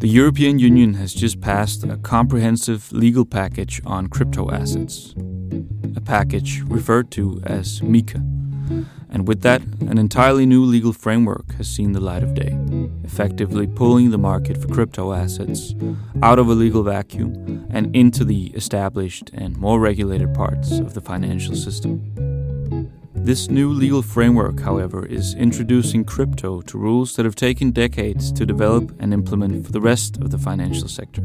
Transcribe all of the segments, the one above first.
The European Union has just passed a comprehensive legal package on crypto assets, a package referred to as MiCA. And with that, an entirely new legal framework has seen the light of day, effectively pulling the market for crypto assets out of a legal vacuum and into the established and more regulated parts of the financial system. This new legal framework, however, is introducing crypto to rules that have taken decades to develop and implement for the rest of the financial sector.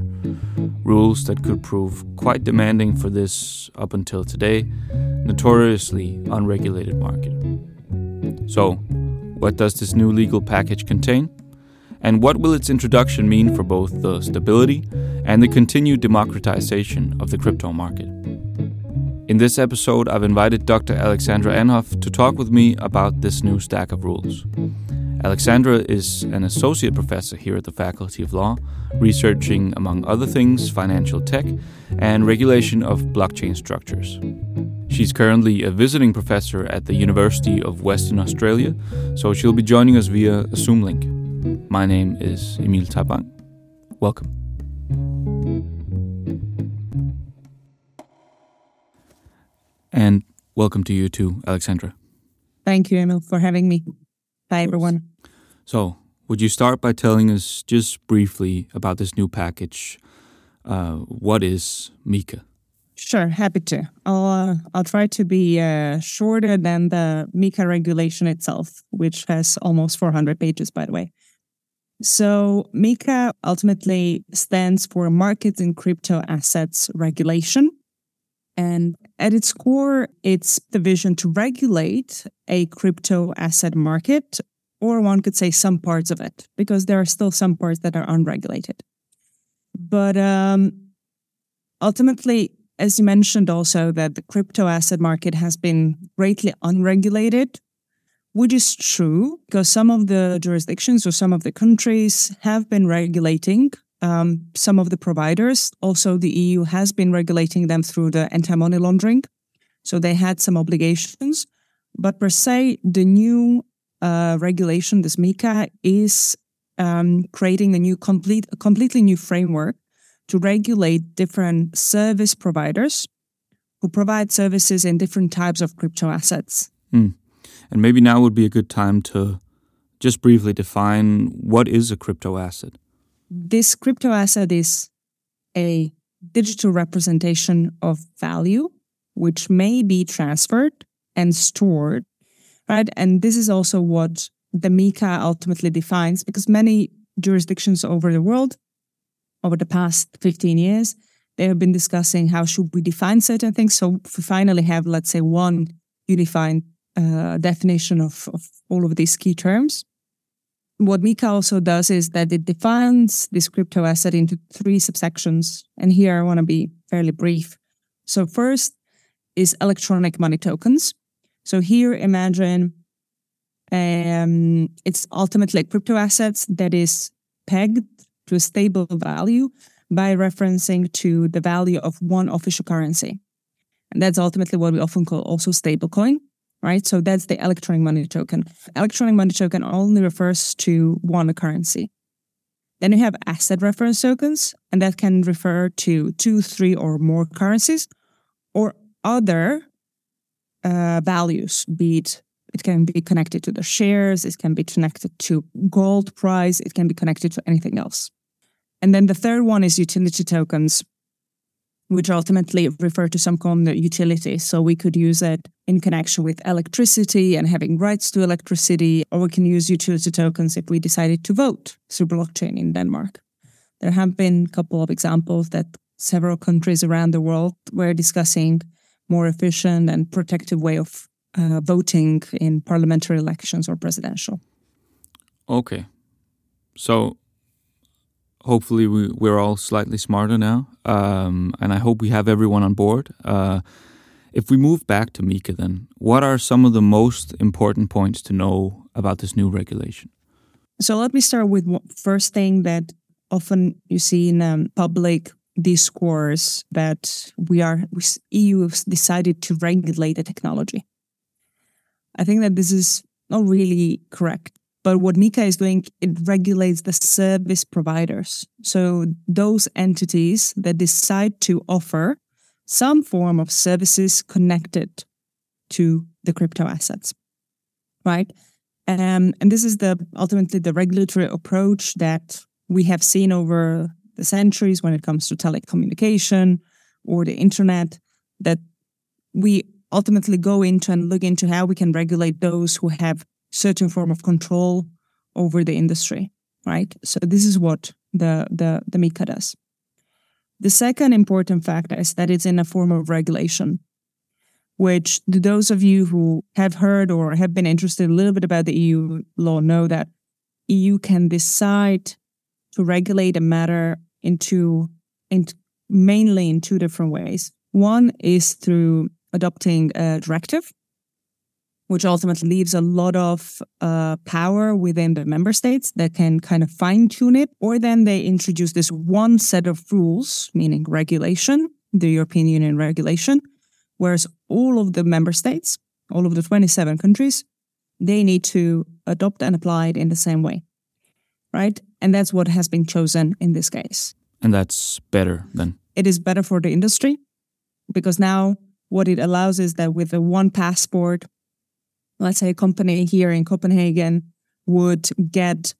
Rules that could prove quite demanding for this, up until today, notoriously unregulated market. So, what does this new legal package contain? And what will its introduction mean for both the stability and the continued democratization of the crypto market? In this episode, I've invited Dr. Alexandra Andhov to talk with me about this new stack of rules. Alexandra is an associate professor here at the Faculty of Law, researching, among other things, financial tech and regulation of blockchain structures. She's currently a visiting professor at the University of Western Australia, so she'll be joining us via a Zoom link. My name is Emil Tarp Vang. Welcome. And welcome to you too, Alexandra. Thank you, Emil, for having me. Hi, everyone. So, would you start by telling us just briefly about this new package? Uh, what is MiCA? Sure, happy to. I'll uh, I'll try to be uh, shorter than the MiCA regulation itself, which has almost 400 pages, by the way. So MiCA ultimately stands for Markets in Crypto Assets Regulation, and at its core, it's the vision to regulate a crypto asset market, or one could say some parts of it, because there are still some parts that are unregulated. But um, ultimately, as you mentioned also, that the crypto asset market has been greatly unregulated, which is true because some of the jurisdictions or some of the countries have been regulating um, some of the providers. Also, the EU has been regulating them through the anti money laundering. So they had some obligations. But per se, the new uh, regulation, this MiCA, is um, creating a new, complete, a completely new framework to regulate different service providers who provide services in different types of crypto assets. Mm. And maybe now would be a good time to just briefly define what is a crypto asset this crypto asset is a digital representation of value, which may be transferred and stored, right? And this is also what the MiCA ultimately defines because many jurisdictions over the world, over the past 15 years, they have been discussing how should we define certain things. So we finally have, let's say, one unified uh, definition of, of all of these key terms what MiCA also does is that it defines this crypto asset into three subsections. And here I want to be fairly brief. So, first is electronic money tokens. So, here imagine um, it's ultimately crypto assets that is pegged to a stable value by referencing to the value of one official currency. And that's ultimately what we often call also stablecoin right? So that's the electronic money token. Electronic money token only refers to one currency. Then you have asset reference tokens, and that can refer to two, three, or more currencies or other uh, values, be it it can be connected to the shares, it can be connected to gold price, it can be connected to anything else. And then the third one is utility tokens, which ultimately refer to some of utility. So we could use it in connection with electricity and having rights to electricity, or we can use utility tokens if we decided to vote through blockchain in Denmark. There have been a couple of examples that several countries around the world were discussing more efficient and protective way of uh, voting in parliamentary elections or presidential. Okay. So hopefully we, we're all slightly smarter now, um, and I hope we have everyone on board. Uh, if we move back to MiCA, then what are some of the most important points to know about this new regulation? So let me start with first thing that often you see in um, public discourse that we are EU has decided to regulate the technology. I think that this is not really correct But what MiCA is doing, it regulates the service providers. So those entities that decide to offer some form of services connected to the crypto assets, right? Um, and this is the ultimately the regulatory approach that we have seen over the centuries when it comes to telecommunication or the internet that we ultimately go into and look into how we can regulate those who have certain form of control over the industry right so this is what the the the MiCA does the second important factor is that it's in a form of regulation which those of you who have heard or have been interested a little bit about the EU law know that EU can decide to regulate a matter into, into mainly in two different ways. One is through adopting a directive, which ultimately leaves a lot of uh, power within the member states that can kind of fine tune it. Or then they introduce this one set of rules, meaning regulation, the European Union regulation, whereas all of the member states, all of the 27 countries, they need to adopt and apply it in the same way. Right. And that's what has been chosen in this case. And that's better then? It is better for the industry because now what it allows is that with a one passport, let's say a company here in Copenhagen would get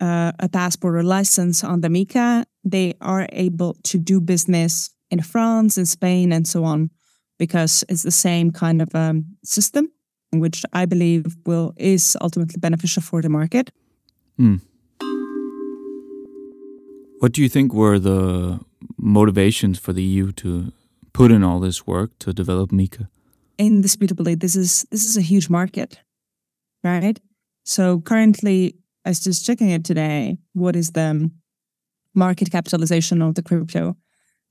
uh, a passport or license on the MiCA, they are able to do business in France, in Spain, and so on because it's the same kind of um, system, which I believe will is ultimately beneficial for the market. Mm. What do you think were the motivations for the EU to put in all this work to develop MiCA? Indisputably, this is this is a huge market, right? So currently, I was just checking it today. What is the market capitalization of the crypto?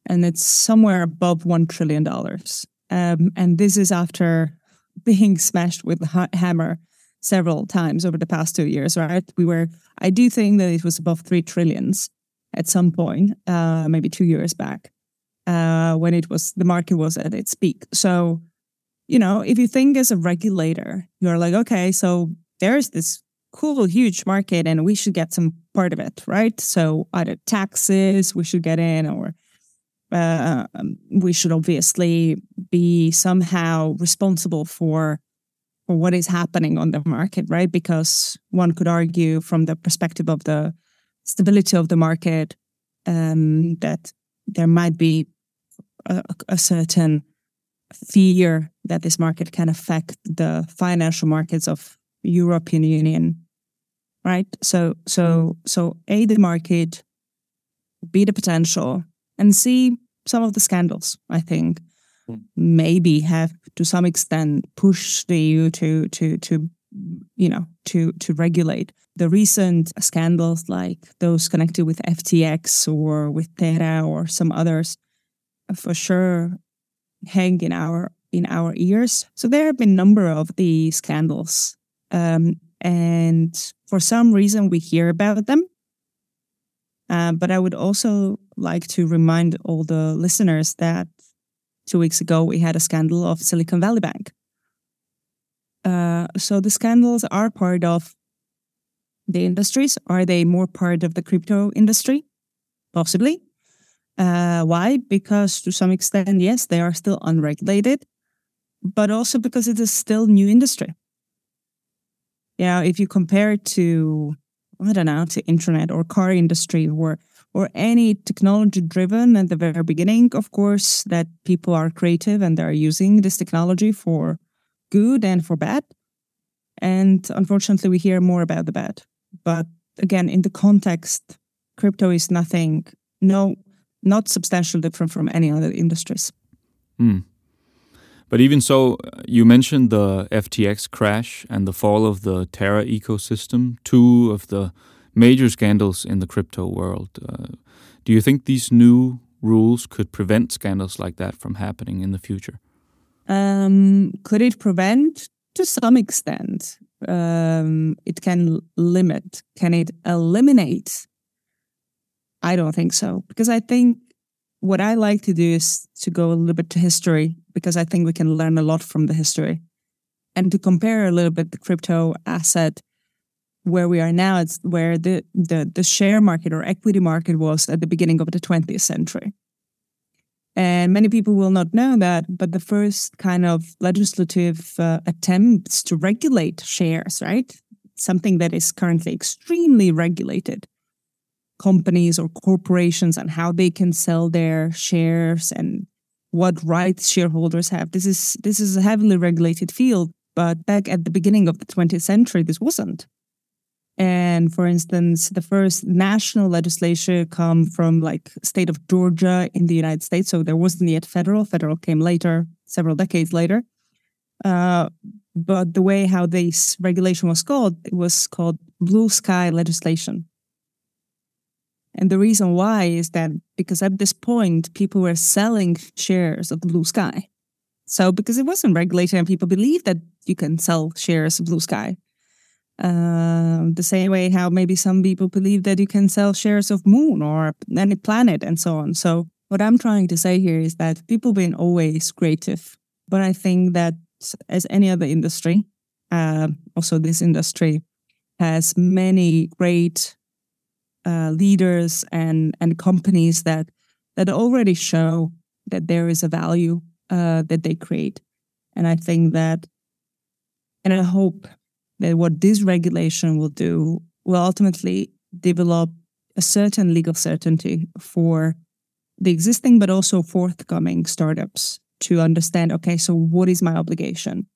And it's somewhere above one trillion dollars. Um, and this is after being smashed with a hammer several times over the past two years, right? We were, I do think that it was above three trillions at some point, uh, maybe two years back, uh, when it was, the market was at its peak. So, you know, if you think as a regulator, you're like, okay, so there's this cool, huge market and we should get some part of it, right? So either taxes we should get in or uh, um, we should obviously be somehow responsible for for what is happening on the market, right? Because one could argue from the perspective of the stability of the market um, that there might be a, a, certain fear that this market can affect the financial markets of European Union, right? So, so, so a the market, be the potential, and see some of the scandals, I think, mm. maybe have to some extent pushed the EU to to to you know to to regulate the recent scandals like those connected with FTX or with Terra or some others for sure hang in our in our ears. So there have been a number of these scandals, um, and for some reason we hear about them, uh, but I would also like to remind all the listeners that two weeks ago we had a scandal of Silicon Valley Bank. Uh, so the scandals are part of the industries. Are they more part of the crypto industry? Possibly. Uh, why? Because to some extent, yes, they are still unregulated, but also because it is still new industry. Yeah, if you compare it to I don't know, to internet or car industry or or any technology driven at the very beginning, of course, that people are creative and they're using this technology for good and for bad. And unfortunately, we hear more about the bad. But again, in the context, crypto is nothing, no, not substantially different from any other industries. Mm. But even so, you mentioned the FTX crash and the fall of the Terra ecosystem, two of the major scandals in the crypto world. Uh, do you think these new rules could prevent scandals like that from happening in the future? Um, could it prevent? To some extent. Um, it can limit. Can it eliminate? I don't think so. Because I think what I like to do is to go a little bit to history because I think we can learn a lot from the history and to compare a little bit the crypto asset where we are now. It's where the, the, the share market or equity market was at the beginning of the 20th century. And many people will not know that, but the first kind of legislative uh, attempts to regulate shares, right? Something that is currently extremely regulated. Companies or corporations and how they can sell their shares and what rights shareholders have. This is this is a heavily regulated field, but back at the beginning of the 20th century, this wasn't. And for instance, the first national legislation come from like state of Georgia in the United States. So there wasn't yet federal. Federal came later, several decades later. Uh, but the way how this regulation was called, it was called blue sky legislation. And the reason why is that because at this point, people were selling shares of blue sky. So because it wasn't regulated and people believed that you can sell shares of blue sky. Um, the same way how maybe some people believe that you can sell shares of moon or any planet and so on. So what I'm trying to say here is that people been always creative, but I think that as any other industry, uh, also this industry has many great uh, leaders and and companies that that already show that there is a value uh, that they create, and I think that, and I hope that what this regulation will do will ultimately develop a certain legal certainty for the existing but also forthcoming startups to understand okay so what is my obligation?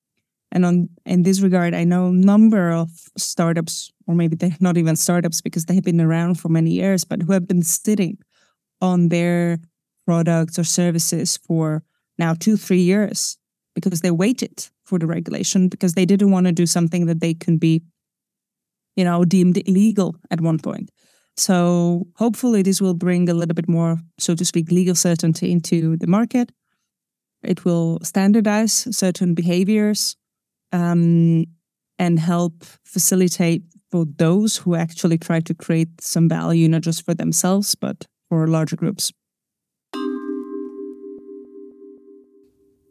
And on in this regard i know a number of startups or maybe they're not even startups because they have been around for many years but who have been sitting on their products or services for now two three years because they waited for the regulation because they didn't want to do something that they can be, you know, deemed illegal at one point. So hopefully this will bring a little bit more, so to speak, legal certainty into the market. It will standardize certain behaviors um, and help facilitate for those who actually try to create some value, not just for themselves, but for larger groups.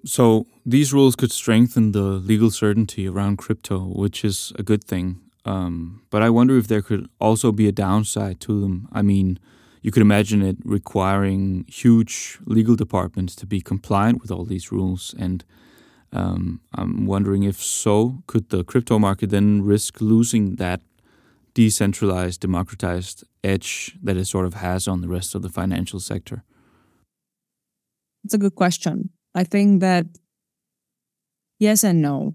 So these rules could strengthen the legal certainty around crypto, which is a good thing. Um, but I wonder if there could also be a downside to them. I mean, you could imagine it requiring huge legal departments to be compliant with all these rules. And um, I'm wondering if so, could the crypto market then risk losing that decentralized, democratized edge that it sort of has on the rest of the financial sector? It's a good question. I think that yes and no.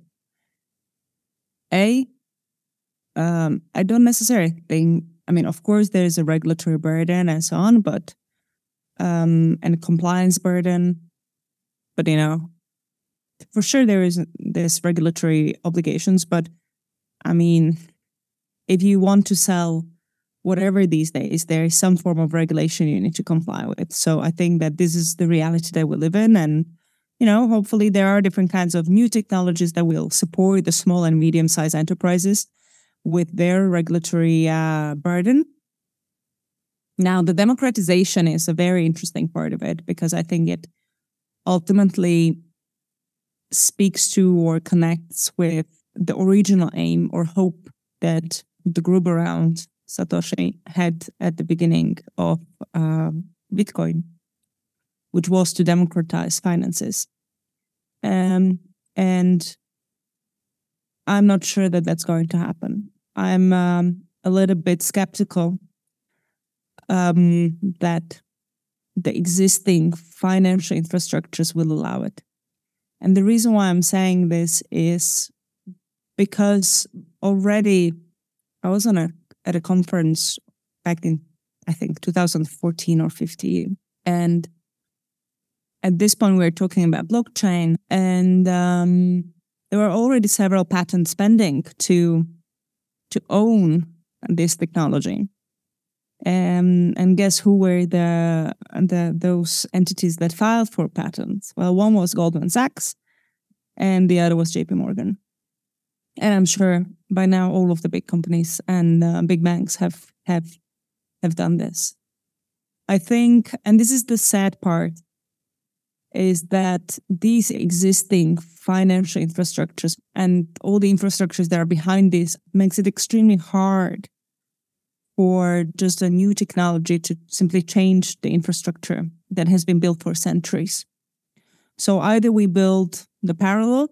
A, um, I don't necessarily think, I mean, of course, there's a regulatory burden and so on, but, um, and compliance burden, but, you know, for sure there is this regulatory obligations, but I mean, if you want to sell whatever these days, there is some form of regulation you need to comply with. So I think that this is the reality that we live in. And you know, hopefully there are different kinds of new technologies that will support the small and medium sized enterprises with their regulatory uh, burden. Now, the democratization is a very interesting part of it because I think it ultimately speaks to or connects with the original aim or hope that the group around Satoshi had at the beginning of uh, Bitcoin which was to democratize finances. Um, and I'm not sure that that's going to happen. I'm um, a little bit skeptical um, that the existing financial infrastructures will allow it. And the reason why I'm saying this is because already I was on a at a conference back in I think 2014 or 15, and at this point, we are talking about blockchain, and um, there were already several patents pending to to own this technology. Um, and guess who were the, the those entities that filed for patents? Well, one was Goldman Sachs, and the other was J.P. Morgan. And I'm sure by now all of the big companies and uh, big banks have have have done this. I think, and this is the sad part is that these existing financial infrastructures and all the infrastructures that are behind this makes it extremely hard for just a new technology to simply change the infrastructure that has been built for centuries. So either we build the parallel,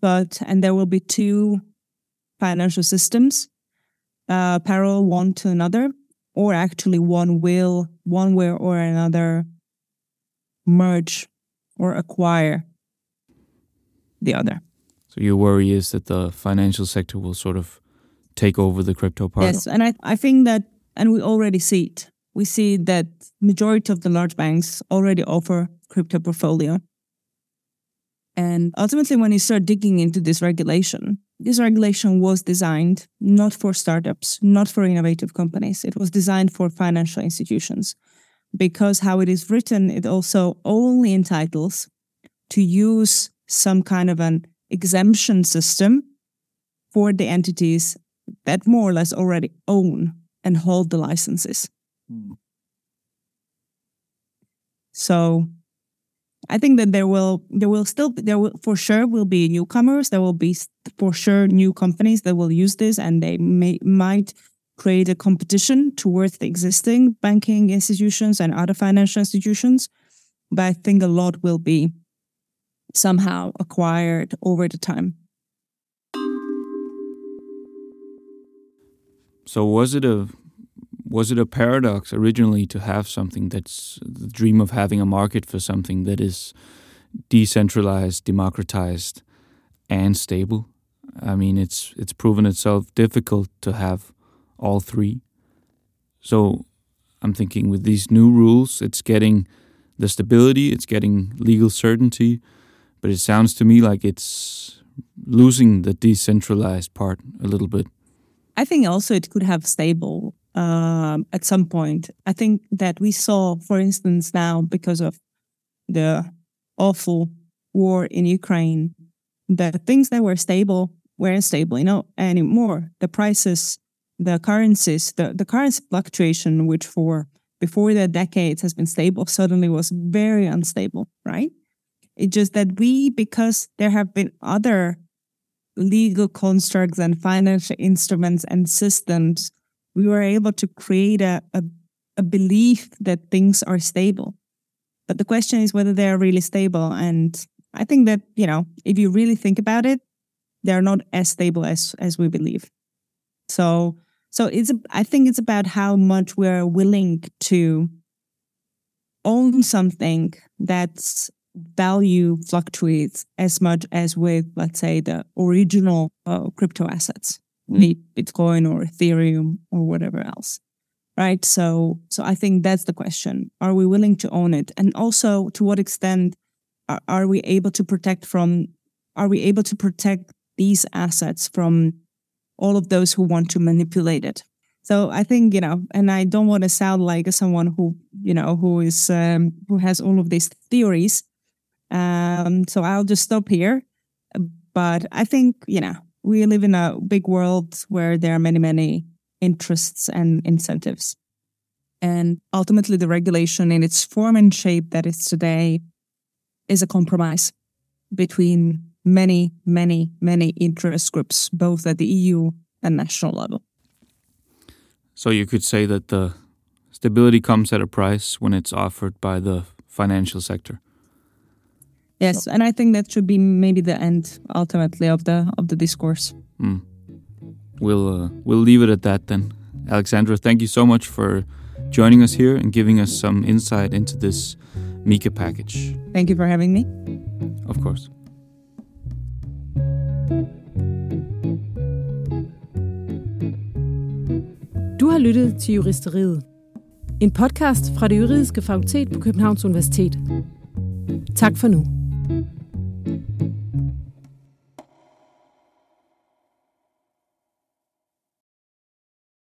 but and there will be two financial systems, uh, parallel one to another, or actually one will one way or another merge or acquire the other. So your worry is that the financial sector will sort of take over the crypto part. Yes, and I, I think that, and we already see it. We see that majority of the large banks already offer crypto portfolio. And ultimately, when you start digging into this regulation, this regulation was designed not for startups, not for innovative companies. It was designed for financial institutions because how it is written, it also only entitles to use some kind of an exemption system for the entities that more or less already own and hold the licenses. Mm. So I think that there will there will still there will for sure will be newcomers. There will be for sure new companies that will use this, and they may might create a competition towards the existing banking institutions and other financial institutions. But I think a lot will be somehow acquired over the time. So was it a was it a paradox originally to have something that's the dream of having a market for something that is decentralized, democratized, and stable? I mean, it's it's proven itself difficult to have all three. So I'm thinking with these new rules, it's getting the stability, it's getting legal certainty, but it sounds to me like it's losing the decentralized part a little bit. I think also it could have stable um, at some point. I think that we saw, for instance, now because of the awful war in Ukraine, that things that were stable weren't stable, you know, anymore. The prices, the currencies, the, the currency fluctuation, which for before the decades has been stable, suddenly was very unstable, right? It's just that we, because there have been other legal constructs and financial instruments and systems, we were able to create a, a, a belief that things are stable. But the question is whether they are really stable. And I think that, you know, if you really think about it, they're not as stable as as we believe. So so it's I think it's about how much we're willing to own something that's value fluctuates as much as with, let's say, the original uh, crypto assets, mm. be Bitcoin or Ethereum or whatever else. Right. So, so I think that's the question. Are we willing to own it? And also, to what extent are, are we able to protect from, are we able to protect these assets from all of those who want to manipulate it? So I think you know, and I don't want to sound like someone who you know who is um, who has all of these theories, um, so I'll just stop here. But I think, you know, we live in a big world where there are many, many interests and incentives. And ultimately, the regulation in its form and shape that is today is a compromise between many, many, many interest groups, both at the EU and national level. So you could say that the stability comes at a price when it's offered by the financial sector. Yes, and I think that should be maybe the end ultimately of the of the discourse. Mm. We'll uh, we'll leave it at that then. Alexandra, thank you so much for joining us here and giving us some insight into this MiCA package. Thank you for having me. Of course. Du har lyttet til Juristeriet. En podcast fra det juridiske fakultet på Københavns Universitet. Tak for nu thank you